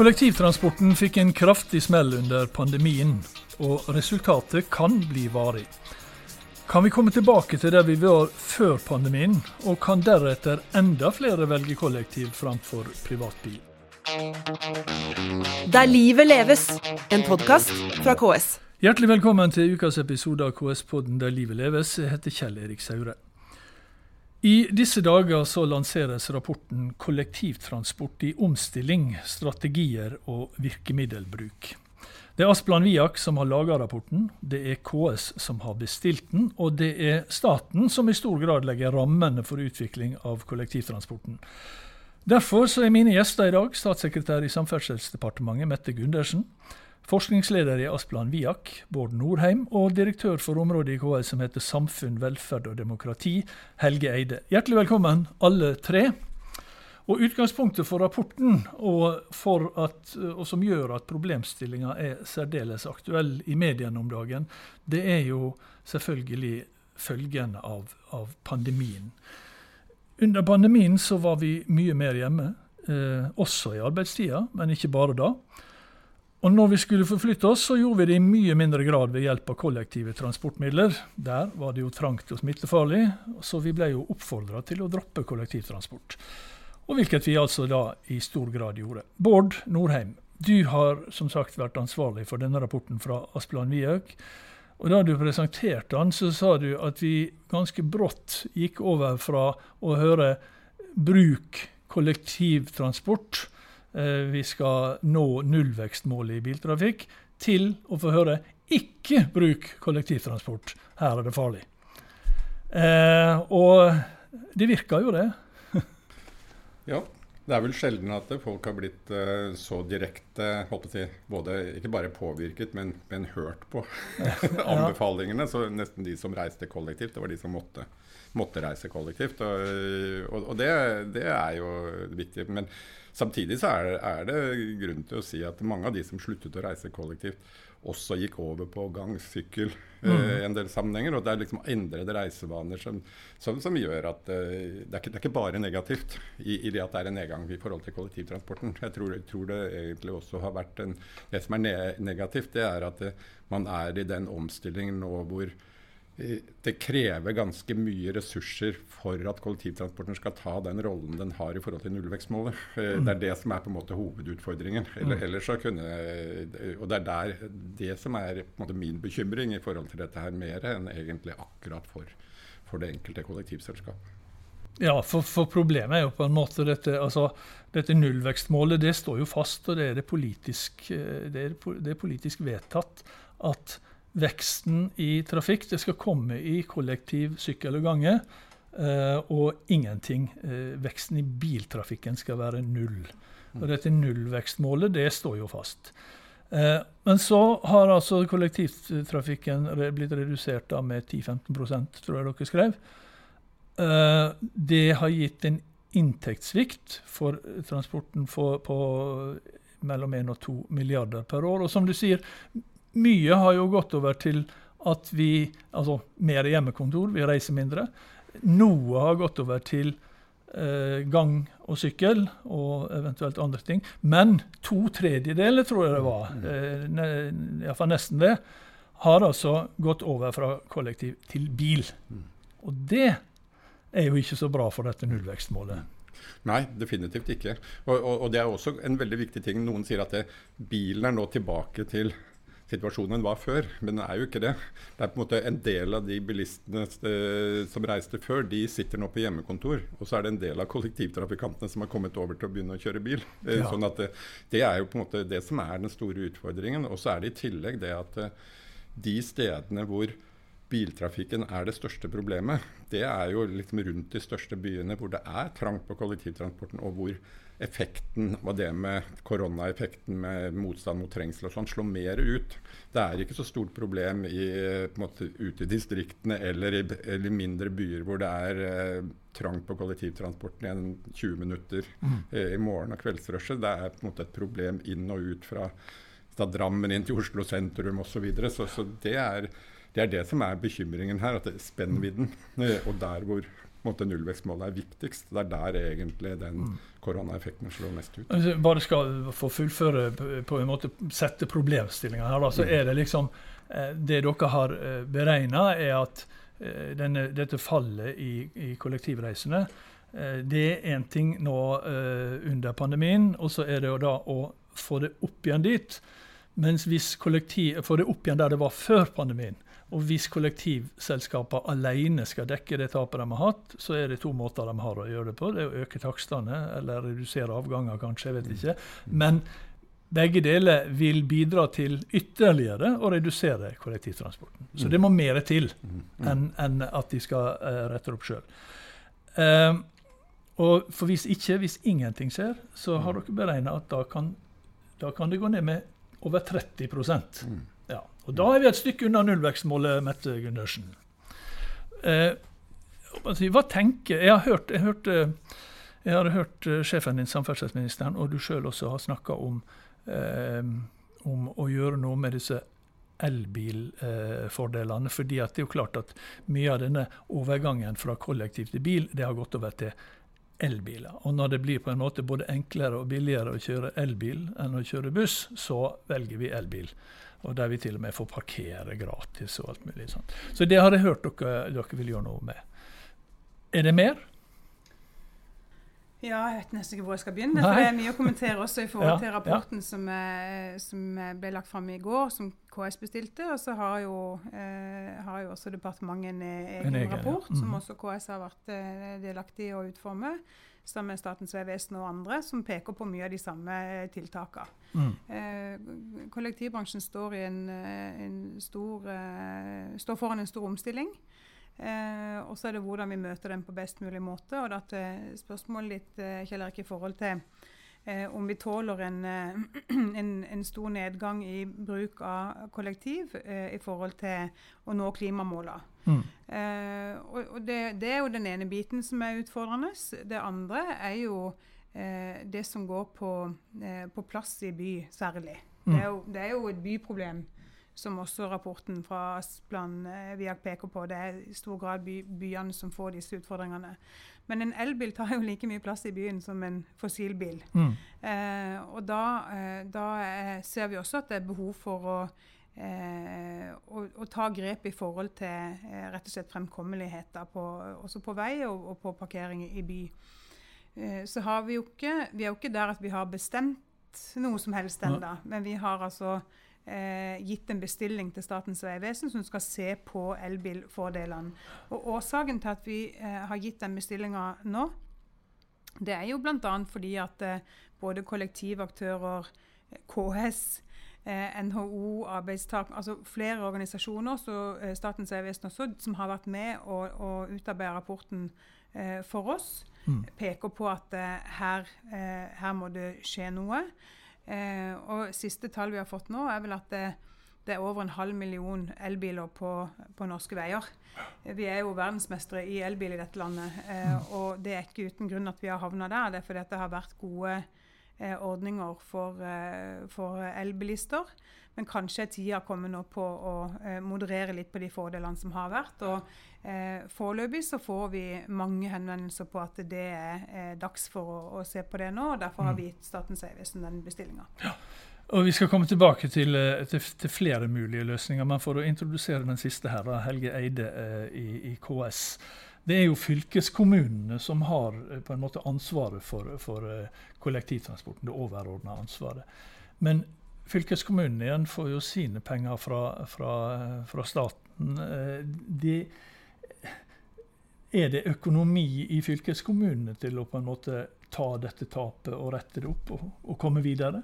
Kollektivtransporten fikk en kraftig smell under pandemien, og resultatet kan bli varig. Kan vi komme tilbake til der vi var før pandemien, og kan deretter enda flere velge kollektiv framfor privatbil? Der livet leves, en podkast fra KS. Hjertelig velkommen til ukas episode av KS-podden Der livet leves. Jeg heter Kjell Erik Saure. I disse dager så lanseres rapporten 'Kollektivtransport i omstilling strategier og virkemiddelbruk'. Det er Asplan Viak som har laga rapporten, det er KS som har bestilt den, og det er staten som i stor grad legger rammene for utvikling av kollektivtransporten. Derfor er mine gjester i dag statssekretær i Samferdselsdepartementet Mette Gundersen, Forskningsleder i Asplan Viak, Bård Norheim, og direktør for området i KS som heter Samfunn, velferd og demokrati, Helge Eide. Hjertelig velkommen, alle tre. Og Utgangspunktet for rapporten, og, for at, og som gjør at problemstillinga er særdeles aktuell i mediene om dagen, det er jo selvfølgelig følgen av, av pandemien. Under pandemien så var vi mye mer hjemme, eh, også i arbeidstida, men ikke bare da. Og når vi skulle forflytte oss, så gjorde vi det i mye mindre grad ved hjelp av kollektive transportmidler. Der var det jo trangt og smittefarlig, så vi ble jo oppfordra til å droppe kollektivtransport. Og hvilket vi altså da i stor grad gjorde. Bård Norheim, du har som sagt vært ansvarlig for denne rapporten fra Asplan Viak. Og da du presenterte den, så sa du at vi ganske brått gikk over fra å høre bruk kollektivtransport vi skal nå nullvekstmålet i biltrafikk, til å få høre ikke bruk kollektivtransport, her er det farlig. Eh, og det virker jo, det. ja. Det er vel sjelden at folk har blitt uh, så direkte si, både ikke bare påvirket, men, men hørt på anbefalingene. Så nesten de som reiste kollektivt, det var de som måtte, måtte reise kollektivt. Og, og, og det, det, er jo viktig. Men Samtidig så er det, er det, grunn til å si at mange av de som sluttet å reise kollektivt, også gikk over på gang, sykkel i mm. uh, en del sammenhenger. Og det er liksom endrede reisevaner som, som, som gjør at uh, det, er ikke, det, er ikke, bare negativt i, i, det at det er en nedgang i forhold til kollektivtransporten. Jeg tror, jeg tror det egentlig også har vært en Det som er ne negativt, det er at eh, man er i den omstillingen nå hvor det krever ganske mye ressurser for at kollektivtransporten skal ta den rollen den har i forhold til nullvekstmålet. Eh, mm. Det er det som er på en måte hovedutfordringen. Eller, mm. ellers så kunne, og det er der det som er min bekymring i forhold til dette her, mer enn egentlig akkurat for, for det enkelte kollektivselskap. Ja, for, for, problemet er jo på en måte dette, altså, dette nullvekstmålet. Det står jo fast, og det er, det politisk, eh, det er, det er politisk vedtatt at veksten i trafikk det skal komme i kollektiv, sykkel og gange. Uh, og ingenting. Uh, veksten i biltrafikken skal være null. Og dette nullvekstmålet det står jo fast. Uh, men så har altså kollektivtrafikken blitt redusert da med 10-15% tror jeg dere skrev. det har gitt en inntektssvikt for transporten på mellom 1 og 2 milliarder per år. Og som du sier, mye har jo gått over til at vi Altså mer hjemmekontor, vi reiser mindre. Noe har gått over til eh, gang og sykkel og eventuelt andre ting. Men to tredjedeler, tror jeg det var, mm. eh, iallfall nesten det, har altså gått over fra kollektiv til bil. Mm. Og det er jo ikke så bra for dette nullvekstmålet. Nei, definitivt ikke. Og, og, og, det er også en veldig viktig ting. Noen sier at det, bilen er nå tilbake til situasjonen var før, men den er jo ikke det. Det er på en måte En del av de bilistene eh, som reiste før, de sitter nå på hjemmekontor. Og så er det en del av kollektivtrafikantene som har kommet over til å begynne å kjøre bil. Eh, ja. Sånn at det, det, er jo på en måte det som er den store utfordringen. Og så er det i tillegg det at eh, de stedene hvor biltrafikken er det største problemet, det er jo liksom rundt de største byene hvor det er trangt på kollektivtransporten, og hvor effekten av det med koronaeffekten med motstand mot trengsel og sånn slår mer ut. Det er ikke så stort problem i, måte, ute i distriktene eller i eller mindre byer hvor det er eh, trangt på kollektivtransporten i 20 minutter mm. eh, i morgen- og kveldsrushet. Det er på en måte et problem inn og ut fra fra Drammen inn til Oslo sentrum osv. Så, videre. så så det er det er det som er bekymringen her. at det er Spennvidden. eh, Og der hvor måte, nullvekstmålet er viktigst. Det er der egentlig den Mm. koronaeffekten slår mest ut. Hvis jeg bare skal få fullføre på en måte sette problemstillinga her, da, så Mm. er det liksom eh, Det dere har beregna, er at eh, denne, dette fallet i, i kollektivreisene eh, det er én ting nå eh, under pandemien, og så er det jo da å få det opp igjen dit. Mens hvis kollektiv, få det opp igjen der det var før pandemien, og hvis kollektivselskaper alene skal dekke det tapet de har hatt, så er det to måter de har å gjøre det på. Det er å øke takstene, eller redusere avganger, kanskje. jeg vet ikke. Men begge deler vil bidra til ytterligere å redusere kollektivtransporten. Så det må mer til Mm. enn en at de skal uh, rette opp sjøl. og for hvis ikke, hvis ingenting skjer, så har dere beregna at da kan, da kan det gå ned med over 30 Mm. Og Da er vi et stykke unna nullvekstmålet, Mette Gundersen. Eh, hva tenker Jeg har hørt, jeg hørte, jeg har hørt eh, sjefen din, samferdselsministeren, og du sjøl også har snakka om, eh, om å gjøre noe med disse elbilfordelene. fordi at det er jo klart at mye av denne overgangen fra kollektiv til bil, det har gått over til elbiler. Og når det blir på en måte både enklere og billigere å kjøre elbil enn å kjøre buss, så velger vi elbil. Og der vi til og med får parkere gratis og alt mulig sånt. Så det har jeg hørt dere, dere vil gjøre noe med. Er det mer? Ja, jeg vet nesten ikke hvor jeg skal begynne. For det er mye å kommentere også i forhold til rapporten som, eh, som ble lagt fram i går, som KS bestilte. Og så har jo, eh, har jo også departementet en egen, En egen, ja. rapport, Mhm. som også KS har vært eh, delaktig i å utforme, sammen med Statens vegvesen og andre, som peker på mye av de samme tiltakene. Mm. Eh, kollektivbransjen står, i en, eh, en stor, eh, står foran en stor omstilling. Eh, og så er det hvordan vi møter den på best mulig måte. Og da til spørsmålet ditt, eh, Kjell Erik, i forhold til eh, om vi tåler en, eh, en, en stor nedgang i bruk av kollektiv eh, i forhold til å nå klimamålene. Mm. Eh, og og det, det er jo den ene biten som er utfordrende. Det andre er jo eh, det som går på, eh, på plass i by særlig. Mm. Det, er jo, det er jo et byproblem, som også rapporten fra Asplan eh, Viak peker på. Det er i stor grad by, byene som får disse utfordringene. Men en elbil tar jo like mye plass i byen som en fossilbil. Mm. Eh, og da, eh, da eh, ser vi også at det er behov for å, eh, å, å ta grep i forhold til eh, rett og slett fremkommelighet da, på, også på vei og, og på parkering i by. Eh, så har vi jo ikke Vi er jo ikke der at vi har bestemt noe som helst ennå, men vi har altså eh, gitt en bestilling til Statens vegvesen som skal se på elbilfordelene. Og Årsaken til at vi eh, har gitt den bestillinga nå, det er jo bl.a. fordi at eh, både kollektivaktører, KS, eh, NHO, arbeidstak, altså flere organisasjoner, så eh, Statens vegvesen også, som har vært med å, å utarbeide rapporten eh, for oss, Mm. peker på at her, her må det skje noe. Eh, og siste tall vi har fått nå, er vel at det, det er over en halv million elbiler på, på norske veier. Vi er jo verdensmestere i elbil i dette landet, eh, og det er ikke uten grunn at vi har havna der. Det er fordi at det har vært gode eh, ordninger for, eh, for elbilister. Men kanskje er tida kommet nå på å eh, moderere litt på de fordelene som har vært. og eh, Foreløpig så får vi mange henvendelser på at det er eh, dags for å, å se på det nå. og Derfor har vi gitt Statens vegvesen den bestillinga. Og Vi skal komme tilbake til, eh, til, til flere mulige løsninger, men for å introdusere den siste her, Helge Eide eh, i, i KS. Det er jo fylkeskommunene som har på en måte ansvaret for, for kollektivtransporten, det overordna ansvaret. Men fylkeskommunene igjen får jo sine penger fra, fra, fra staten. Eh, De, er det økonomi i fylkeskommunene til å på en måte ta dette tapet og rette det opp og, og komme videre?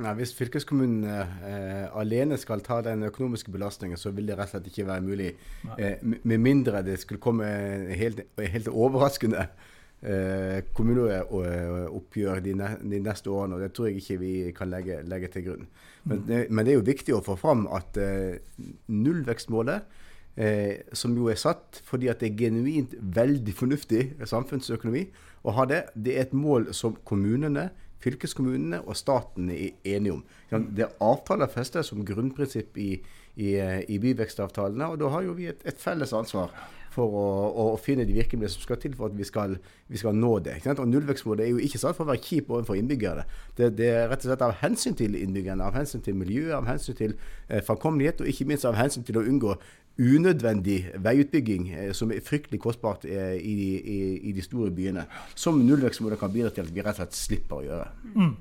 Nei, Hvis fylkeskommunene eh, alene skal ta den økonomiske belastningen, så vil det rett og slett ikke være mulig. Eh, med mindre det skulle komme helt, helt overraskende eh, kommuneoppgjør de, ne, de neste årene. og Det tror jeg ikke vi kan legge, legge til grunn. Men, det, men det er jo viktig å få fram at eh, nullvekstmålet, eh, som jo er satt fordi at det er genuint veldig fornuftig samfunnsøkonomi å ha det, det er et mål som kommunene fylkeskommunene og staten er enige om. Det er avtalefestet som grunnprinsipp i, i, i byvekstavtalene. Og da har jo vi et, et felles ansvar for å, å, finne de virkemidlene som skal til for at vi skal, vi skal nå det. Og Nullvekstmålet er jo ikke satt for å være kjip overfor innbyggerne. Det, det, er rett og slett av hensyn til innbyggerne, av hensyn til miljøet, av hensyn til eh, framkommelighet, og ikke minst av hensyn til å unngå unødvendig veiutbygging, eh, som er fryktelig kostbart eh, i, i, i, de store byene. Som nullvekstmålet kan bidra til at vi rett og slett slipper å gjøre. Mm.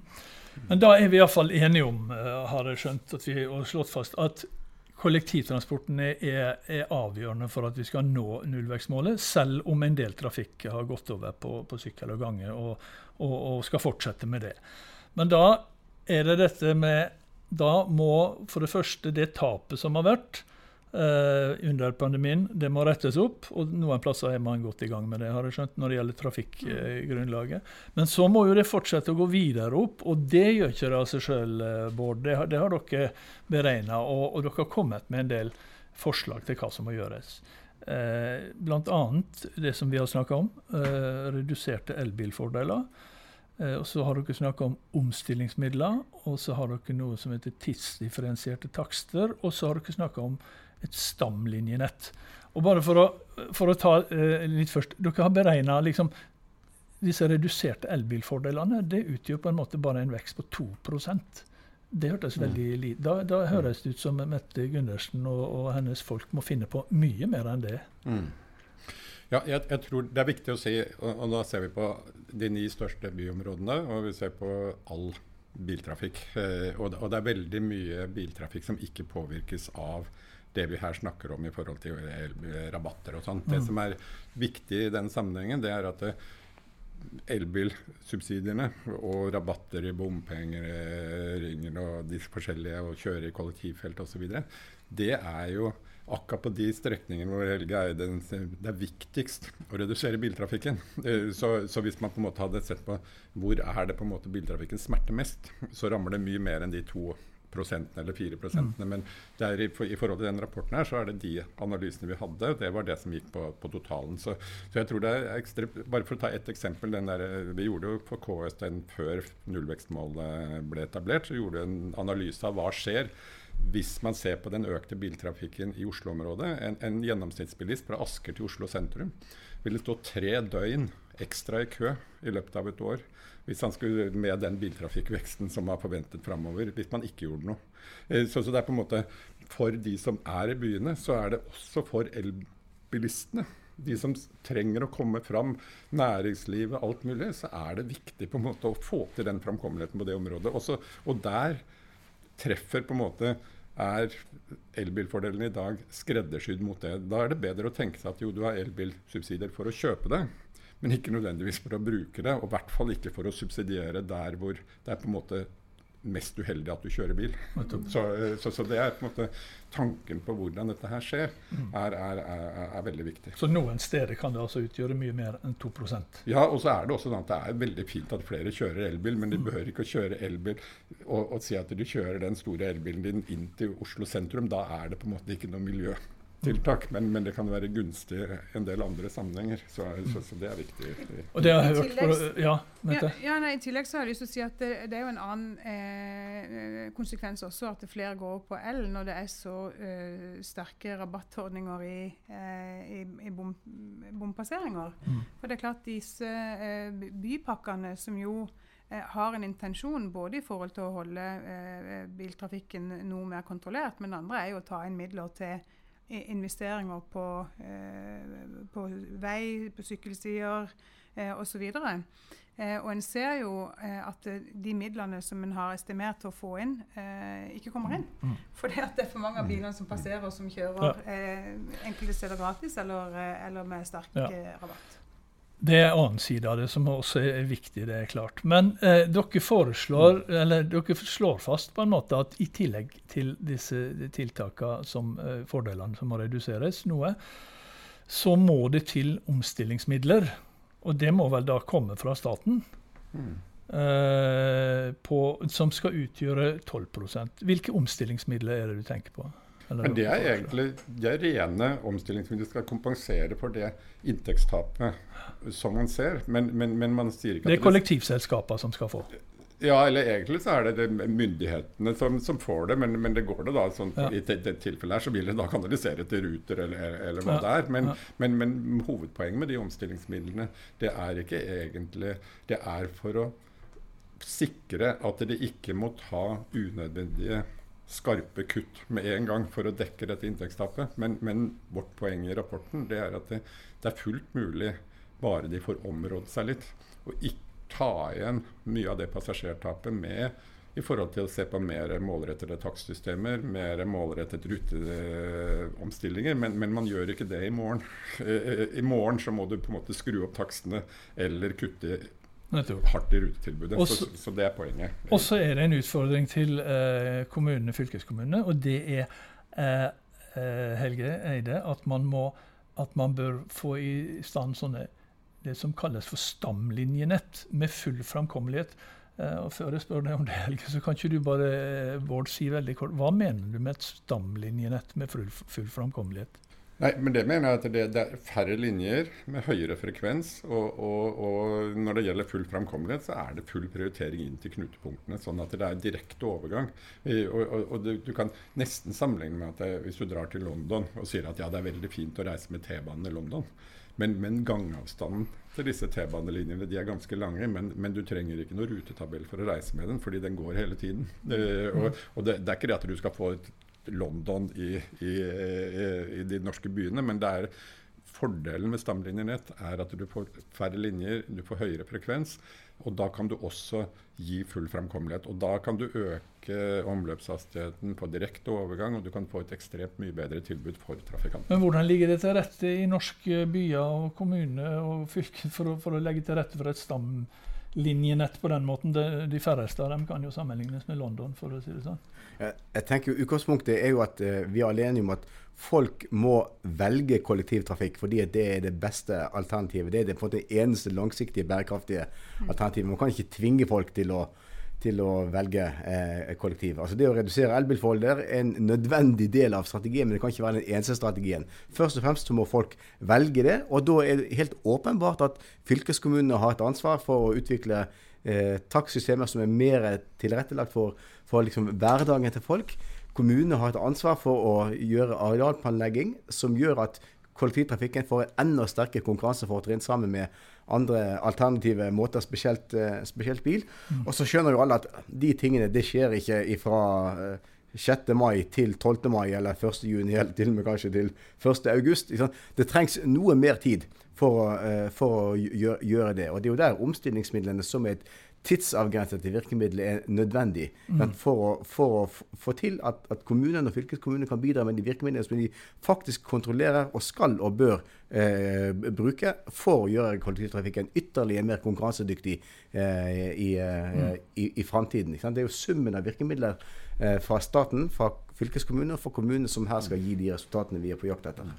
Men da er vi iallfall enige om, eh, har jeg skjønt, vi har slått fast at kollektivtransporten er, er, avgjørende for at vi skal nå nullvekstmålet, selv om en del trafikk har gått over på, på sykkel og gange og, og, og, skal fortsette med det. Men da er det dette med Da må for det første det tapet som har vært, under pandemien. Det må rettes opp, og noen plasser er man godt i gang med det, har jeg skjønt, når det gjelder trafikkgrunnlaget. Men så må jo det fortsette å gå videre opp, og det gjør ikke det av seg sjøl, uh, Bård. Det, det, har dere beregna, og, og, dere har kommet med en del forslag til hva som må gjøres. Eh, Bl.a. det som vi har snakka om, eh, reduserte elbilfordeler. Og så har dere snakka om omstillingsmidler, og så har dere noe som heter tidsdifferensierte takster, og så har dere snakka om et stamlinjenett. Og bare for å, for å ta eh, litt først. Dere har beregna liksom, disse reduserte elbilfordelene. Det utgjør på en måte bare en vekst på 2% Det hørtes mm. veldig lite da, da, høres det ut som Mette Gundersen og, og, hennes folk må finne på mye mer enn det. Mm. Ja, jeg, jeg, tror det er viktig å si, og, og da ser vi på de ni største byområdene, og vi ser på all biltrafikk. Eh, og, og, det er veldig mye biltrafikk som ikke påvirkes av det vi her snakker om i forhold til rabatter og sånt. Mm. Det som er viktig i den sammenhengen, det er at eh, elbilsubsidiene og rabatter i bompengeringen og de forskjellige, og kjøre i kollektivfelt osv., det er jo akkurat på de strekningene hvor Helge Eide det er viktigst å redusere biltrafikken. Eh, så, så, hvis man på en måte hadde sett på hvor er det på en måte biltrafikken smerter mest, så rammer det mye mer enn de to prosentene eller fire prosentene. Mm. Men i, i, forhold til den rapporten her, så er det de analysene vi hadde. Det var det som gikk på, på totalen. Så, så, jeg tror det er ekstremt Bare for å ta ett eksempel. Der, vi gjorde jo for KS den før nullvekstmålet ble etablert, så gjorde vi en analyse av hva skjer hvis man ser på den økte biltrafikken i Oslo-området. En, en gjennomsnittsbilist fra Asker til Oslo sentrum ville stå tre døgn ekstra i kø i løpet av et år hvis han skulle med den biltrafikkveksten som var forventet framover, hvis man ikke gjorde noe. Eh, så, så, det er på en måte for de som er i byene, så er det også for elbilistene. De som trenger å komme fram, næringslivet, alt mulig, så er det viktig på en måte å få til den framkommeligheten på det området. Også, og der treffer på en måte er elbilfordelen i dag skreddersydd mot det. Da er det bedre å tenke seg at jo, du har elbilsubsidier for å kjøpe det men ikke nødvendigvis for å bruke det. Og i hvert fall ikke for å subsidiere der hvor det er på en måte mest uheldig at du kjører bil. Så, så, så, det er på en måte tanken på hvordan dette her skjer, mm. er, er, er, er, veldig viktig. Så noen steder kan det altså utgjøre mye mer enn 2% Ja, og så er det også sånn at det er veldig fint at flere kjører elbil, men de mm. behøver ikke å kjøre elbil og, og si at du kjører den store elbilen din inn til Oslo sentrum. Da er det på en måte ikke noe miljø tiltak, men, men, det kan være gunstig i en del andre sammenhenger. Så, så, så det er viktig. Og det har jeg hørt for, ja, ja, ja nei, I tillegg så har jeg lyst til å si at det, det er jo en annen eh, konsekvens også, at flere går på el når det er så eh, sterke rabattordninger i, eh, i, i bom, bompasseringer. Mm. For det er klart disse eh, bypakkene som jo eh, har en intensjon både i forhold til å holde eh, biltrafikken noe mer kontrollert, men det andre er jo å ta inn midler til investeringer på, eh, på vei, på sykkelstier eh, osv. Eh, og en ser jo at de midlene som en har estimert til å få inn, eh, ikke kommer inn. For det er for mange av bilene som passerer, som kjører eh, enkelte steder gratis eller, eller med sterk ja. rabatt. Det er en annen side av det som også er viktig, det er klart. Men eh, dere foreslår, eller dere slår fast på en måte at i tillegg til disse tiltakene, som eh, fordelene som må reduseres noe, så må det til omstillingsmidler. Og det må vel da komme fra staten? Mm. Eh, på, som skal utgjøre 12 Hvilke omstillingsmidler er det du tenker på? Men det er egentlig det er rene omstillingsmidler skal kompensere for det inntektstapet som man ser. Men, men, men man sier ikke Det er kollektivselskapene som skal få? Ja, eller egentlig så er det, det myndighetene som, som, får det, men, men det går det da sånn, ja. I det, tilfellet her så vil det da kanalisere til Ruter eller, eller hva ja. det er. Men, ja. men, men, hovedpoenget med de omstillingsmidlene, det er ikke egentlig Det er for å sikre at de ikke må ta unødvendige skarpe kutt med en gang for å dekke dette inntektstapet. Men, men vårt poeng i rapporten det er at det, det, er fullt mulig, bare de får området seg litt, å ikke ta igjen mye av det passasjertapet med i forhold til å se på mer målrettede takstsystemer, mer målrettede ruteomstillinger. Men, men, man gjør ikke det i morgen. I morgen så må du på en måte skru opp takstene eller kutte hardt i rutetilbudet. Også, så, så, det er poenget. Og så er det en utfordring til eh, kommunene, fylkeskommunene, og det er eh, eh, Helge Eide, at man, må, at man bør få i stand sånne det som kalles for stamlinjenett med full framkommelighet. Eh, og Før jeg spør deg om det, Helge, så kan ikke du bare eh, Bård, si veldig kort, hva mener du med et stamlinjenett med full, full framkommelighet? Nei, men Det mener jeg at det, det, er færre linjer med høyere frekvens. Og, og, og, når det gjelder full framkommelighet, så er det full prioritering inn til knutepunktene. Sånn at det er direkte overgang. Og, og du, du, kan nesten sammenligne med at det, hvis du drar til London og sier at ja, det er veldig fint å reise med T-banen i London. Men, men, gangavstanden til disse T-banelinjene de er ganske lange. Men, men, du trenger ikke noe rutetabell for å reise med den, fordi den går hele tiden. Og, og det, det, er ikke det at du skal få et London i, i, i, de norske byene. Men det er fordelen med stamlinjenett er at du får færre linjer, du får høyere frekvens. Og da kan du også gi full fremkommelighet. Og da kan du øke omløpshastigheten på direkte overgang, og du kan få et ekstremt mye bedre tilbud for trafikantene. Men hvordan ligger det til rette i norske byer og kommuner og fylker for, for, å legge til rette for et stamlinjenett på den måten? De, de færreste av dem kan jo sammenlignes med London, for å si det sånn. Jeg tenker Utgangspunktet er jo at uh, vi er alene om at folk må velge kollektivtrafikk fordi det er det beste alternativet. Det er det, på en måte eneste langsiktige, bærekraftige mm. alternativet. Man kan ikke tvinge folk til å, til å velge eh, kollektiv. Altså Det å redusere elbilforholdet er en nødvendig del av strategien, men det kan ikke være den eneste strategien. Først og fremst så må folk velge det, og da er det helt åpenbart at fylkeskommunene har et ansvar for å utvikle eh, takstsystemer som er mer tilrettelagt for for liksom hverdagen til folk. Kommunene har et ansvar for å gjøre arealplanlegging som gjør at kollektivtrafikken får en enda sterkere konkurransefortrinn sammen med andre alternative måter, spesielt, eh, spesielt bil. Mm. Og så skjønner jo alle at de tingene det skjer ikke fra 6. Eh, mai til 12. mai eller 1. juni, eller til og med kanskje til 1. august. Det trengs noe mer tid for å, eh, for å gjøre det. Og det er jo der omstillingsmidlene som et tidsavgrenset virkemiddel er nødvendig mm. for, å, for, å, få til at, at kommunene og fylkeskommunene kan bidra med de virkemidlene som de faktisk kontrollerer og skal og bør eh, bruke for å gjøre kollektivtrafikken ytterligere mer konkurransedyktig eh, i, eh, mm. i, i framtiden. Det er jo summen av virkemidler eh, fra staten, fra fylkeskommuner og fra kommunene som her skal gi de resultatene vi er på jakt etter.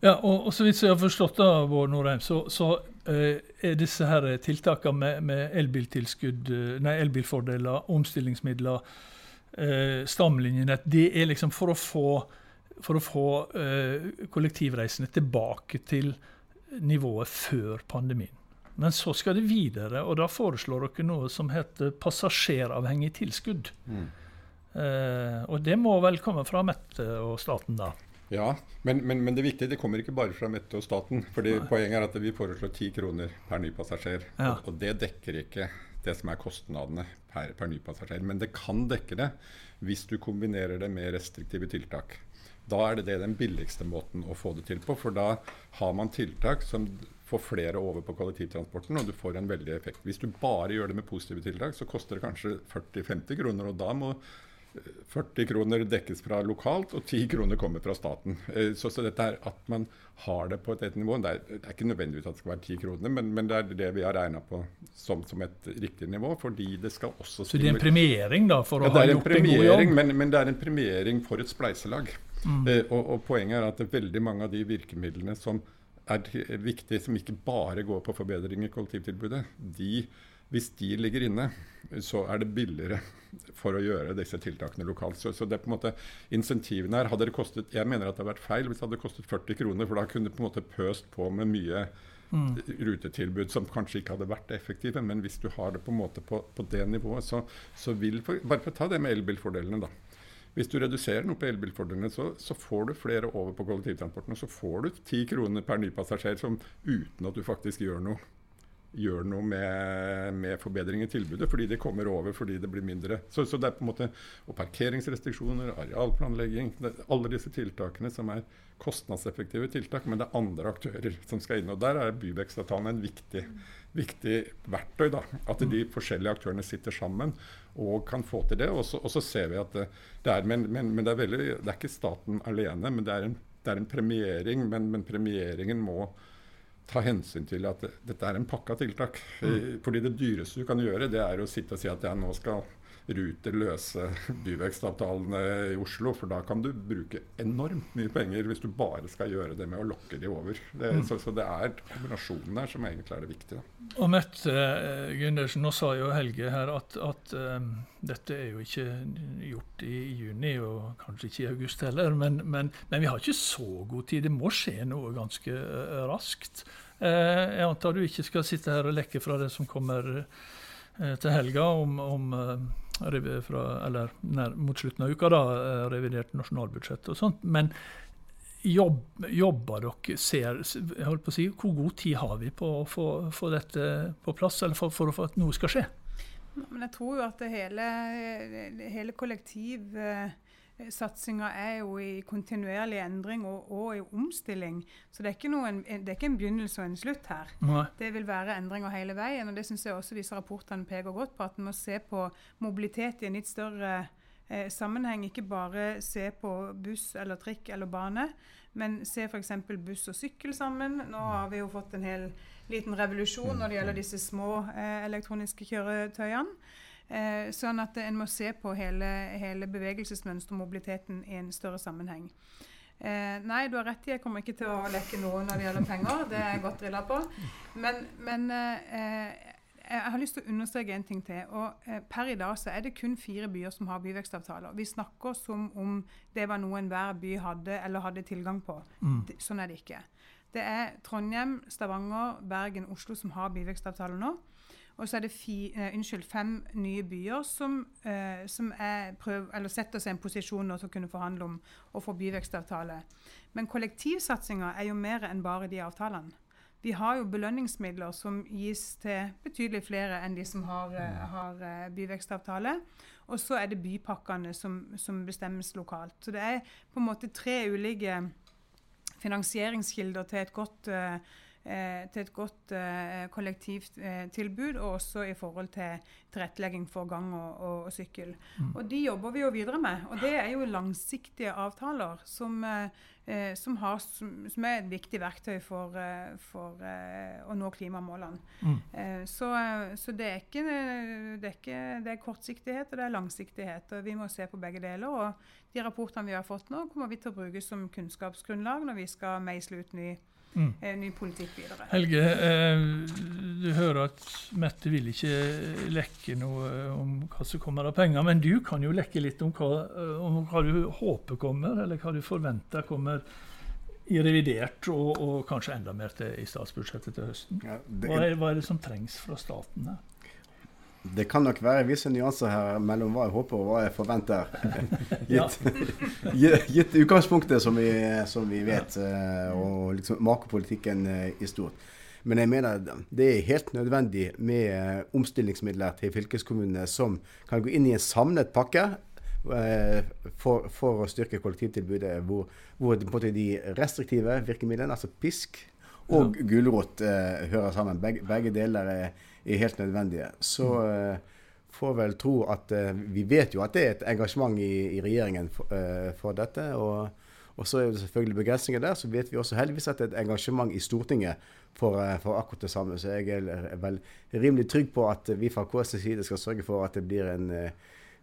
Ja, og, og, så vidt jeg har forstått da, Bård Norheim, så, så uh, er disse her tiltakene med, med elbiltilskudd, uh, nei, elbilfordeler, omstillingsmidler, uh, stamlinjenett, det er liksom for å få, for å få kollektivreisende tilbake til nivået før pandemien. Men så skal det videre, og da foreslår dere noe som heter passasjeravhengig tilskudd. Mm. og det må vel komme fra Mette og staten, da? Ja, men, men, men, det viktige det kommer ikke bare fra Mette og staten. fordi Nei. Poenget er at vi foreslår 10 kroner per ny passasjer. Ja. Og, og, det dekker ikke det som er kostnadene per, per ny passasjer. Men det kan dekke det hvis du kombinerer det med restriktive tiltak. Da er det, det den billigste måten å få det til på. For da har man tiltak som får flere over på kollektivtransporten, og du får en veldig effekt. Hvis du bare gjør det med positive tiltak, så koster det kanskje 40-50 kroner. og da må 40 kroner dekkes fra lokalt, og 10 kroner kommer fra staten. Eh, så, så dette er at man har det på et, et nivå. Det er, det er, ikke nødvendigvis at det skal være 10 kroner, men, men det er det vi har regna på som, som, et riktig nivå. fordi det skal også Så det er en premiering da, for å ja, ha gjort en god jobb? Men, men, det er en premiering for et spleiselag. Mm. Eh, og, og, poenget er at veldig mange av de virkemidlene som er viktige, som ikke bare går på forbedring i kollektivtilbudet, de hvis de ligger inne, så er det billigere for å gjøre disse tiltakene lokalt. Så, så det er på en måte insentivene her hadde det kostet, Jeg mener at det hadde vært feil hvis det hadde kostet 40 kroner, for da kunne det på en måte pøst på med mye mm. rutetilbud som kanskje ikke hadde vært effektive. Men hvis du har det på en måte på, på det nivået, så, så vil for, Bare for å ta det med elbilfordelene, da. Hvis du reduserer noe på elbilfordelene, så, så, får du flere over på kollektivtransporten. Og så får du ti kroner per ny passasjer som, uten at du faktisk gjør noe gjør noe med, med, forbedring i tilbudet, fordi de kommer over fordi det blir mindre. Så, så det er på en måte, Og parkeringsrestriksjoner, arealplanlegging, det, alle disse tiltakene som er kostnadseffektive tiltak, men det er andre aktører som skal inn. og Der er byvekstavtalen en viktig, viktig verktøy. da, At de forskjellige aktørene sitter sammen og kan få til det. Og så, og så ser vi at det, det er men, men, men det, er veldig, det er ikke staten alene, men det er en, det er en premiering. Men, men premieringen må ta hensyn til at dette er en pakke av tiltak. Mm. Fordi det dyreste du kan gjøre, det er å sitte og si at ja, nå skal Ruter løse byvekstavtalene i Oslo. For da kan du bruke enormt mye penger hvis du bare skal gjøre det med å lokke de over. Det, mm. så, så, det er kombinasjonen der som egentlig er det viktige. Og Mette eh, Gundersen, nå sa jo Helge her at, at um, dette er jo ikke gjort i juni, og kanskje ikke i august heller. Men, men, men vi har ikke så god tid. Det må skje noe ganske uh, raskt. Uh, jeg antar du ikke skal sitte her og lekke fra det som kommer til helga om, om fra, eller nær, mot slutten av uka, da, eh, revidert nasjonalbudsjett og sånt. Men jobb, jobber dere ser jeg holdt på å si, Hvor god tid har vi på å få, få dette på plass, eller for, for, at noe skal skje? Men jeg tror jo at hele, hele kollektiv eh, satsinga er jo i kontinuerlig endring og, og, i omstilling. Så det er, ikke noen, det er ikke en begynnelse og en slutt her. Nei. Det vil være endringer hele veien. og Det syns jeg også disse rapportene peker godt på. At en må se på mobilitet i en litt større eh, sammenheng. Ikke bare se på buss eller trikk eller bane, men se f.eks. buss og sykkel sammen. Nå har vi jo fått en hel liten revolusjon når det gjelder disse små eh, elektroniske kjøretøyene. Eh, sånn at en må se på hele, hele bevegelsesmønsteret og mobiliteten i en større sammenheng. Eh, nei, du har rett i, jeg kommer ikke til å leke noe når det gjelder penger. Det er jeg godt drilla på. Men, men eh, jeg har lyst til å understreke en ting til. og eh, Per i dag så er det kun fire byer som har byvekstavtaler. Vi snakker som om det var noe enhver by hadde eller hadde tilgang på. Mm. Sånn er det ikke. Det er Trondheim, Stavanger, Bergen, Oslo som har byvekstavtaler nå. Og så er det fi, eh, unnskyld, fem nye byer som, eh, som prøv, setter seg i en posisjon til å kunne forhandle om å få byvekstavtale. Men kollektivsatsinga er jo mer enn bare de avtalene. Vi har jo belønningsmidler som gis til betydelig flere enn de som har, eh, har eh, byvekstavtale. Og så er det bypakkene som, som, bestemmes lokalt. Så det er på en måte tre ulike finansieringskilder til et godt uh, til et godt eh, kollektivtilbud, og også i forhold til tilrettelegging for gang og, og, og sykkel. Mm. Og De jobber vi jo videre med. og Det er jo langsiktige avtaler som, eh, som, har, som, er et viktig verktøy for, for å nå klimamålene. Mm. Så, så det, er ikke, det, er ikke, det er kortsiktighet og det er langsiktighet. og Vi må se på begge deler. og De rapportene vi har fått nå, kommer vi til å bruke som kunnskapsgrunnlag når vi skal meisle ut ny mm. Eh, ny politikk videre. Helge, eh, du hører at Mette vil ikke lekke noe om hva som kommer av penger, men du kan jo lekke litt om hva, eh, om hva du håper kommer, eller hva du forventer kommer i revidert, og, og kanskje enda mer til, i statsbudsjettet til høsten. Ja, hva, er, hva, er, det som trengs fra staten her? Det kan nok være visse nyanser her mellom hva jeg håper og hva jeg forventer. gitt, gitt, utgangspunktet som vi, som vi vet, eh, og liksom makropolitikken eh, i stort. Men jeg mener det er helt nødvendig med eh, omstillingsmidler til fylkeskommunene som kan gå inn i en samlet pakke for, for å styrke kollektivtilbudet, hvor, hvor de restriktive virkemidlene, altså pisk og gulrot, hører sammen. Begge, begge deler er er helt nødvendige. Så uh, får vel tro at uh, Vi vet jo at det er et engasjement i, i regjeringen for, uh, for dette. og og så er det selvfølgelig begrensninger der. Så vet vi også heldigvis at det er et engasjement i Stortinget for, for akkurat det samme. Så jeg er vel rimelig trygg på at vi fra KS' side skal sørge for at det blir en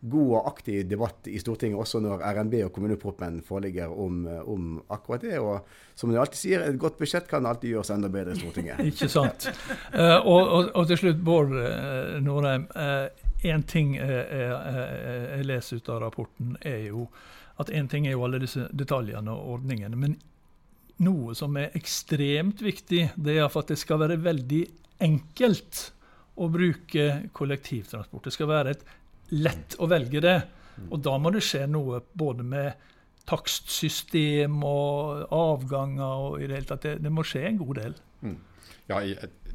god og aktiv debatt i Stortinget, også når RNB og kommuneproppen foreligger om, om, akkurat det. Og som du alltid sier, et godt budsjett kan alltid gjøres enda bedre i Stortinget. Ikke sant. Uh, og, og, og, til slutt, Bård uh, Norheim. Én uh, ting jeg leser ut av rapporten, er jo at én ting er jo alle disse detaljene og ordningene. men noe som er ekstremt viktig, det er at det skal være veldig enkelt å bruke kollektivtransport. Det skal være et lett å velge det. Og da må det skje noe både med takstsystem og avganger og i det hele tatt. Det, det må skje en god del. Mm. Ja,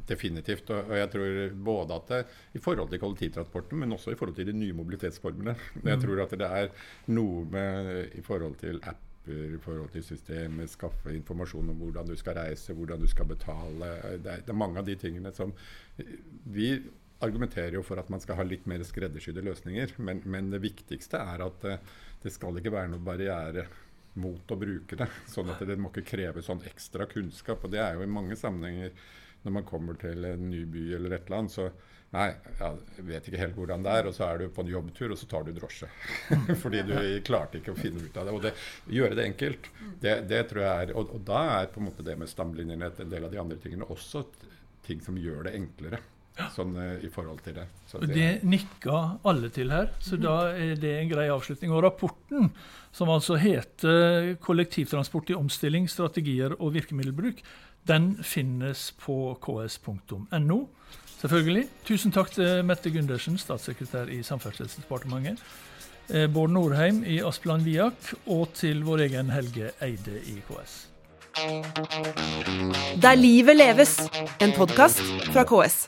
definitivt. Og jeg tror både at det, i forhold til kollektivtransporten, men også i forhold til de nye mobilitetsformene. Jeg mm. tror at det er noe med i forhold til app i forhold til systemet, skaffe informasjon om hvordan du skal reise, hvordan du skal betale. Det er, det er, mange av de tingene som Vi argumenterer jo for at man skal ha litt mer skreddersydde løsninger, men, men, det viktigste er at det, eh, skal ikke være noe barriere mot å bruke det. Sånn at det må ikke kreve sånn ekstra kunnskap. Og det er jo i mange sammenhenger når man kommer til en ny by eller et eller annet, så Nei, jeg vet ikke helt hvordan det er. Og så er du på en jobbtur, og så tar du drosje. Fordi du klarte ikke å finne ut av det. Og det, gjøre det enkelt, det, det tror jeg er og, og, da er på en måte det med stamlinjenett en del av de andre tingene også ting som gjør det enklere. Sånn uh, i forhold til det. Så det, det nikka alle til her, så da er det en grei avslutning. Og rapporten, som altså heter 'Kollektivtransport i omstilling, strategier og virkemiddelbruk', den finnes på ks.no. Selvfølgelig. Tusen takk til Mette Gundersen, statssekretær i Samferdselsdepartementet. Eh, Bård Norheim i Asplan Viak, og til vår egen Helge Eide i KS. Der livet leves, en podkast fra KS.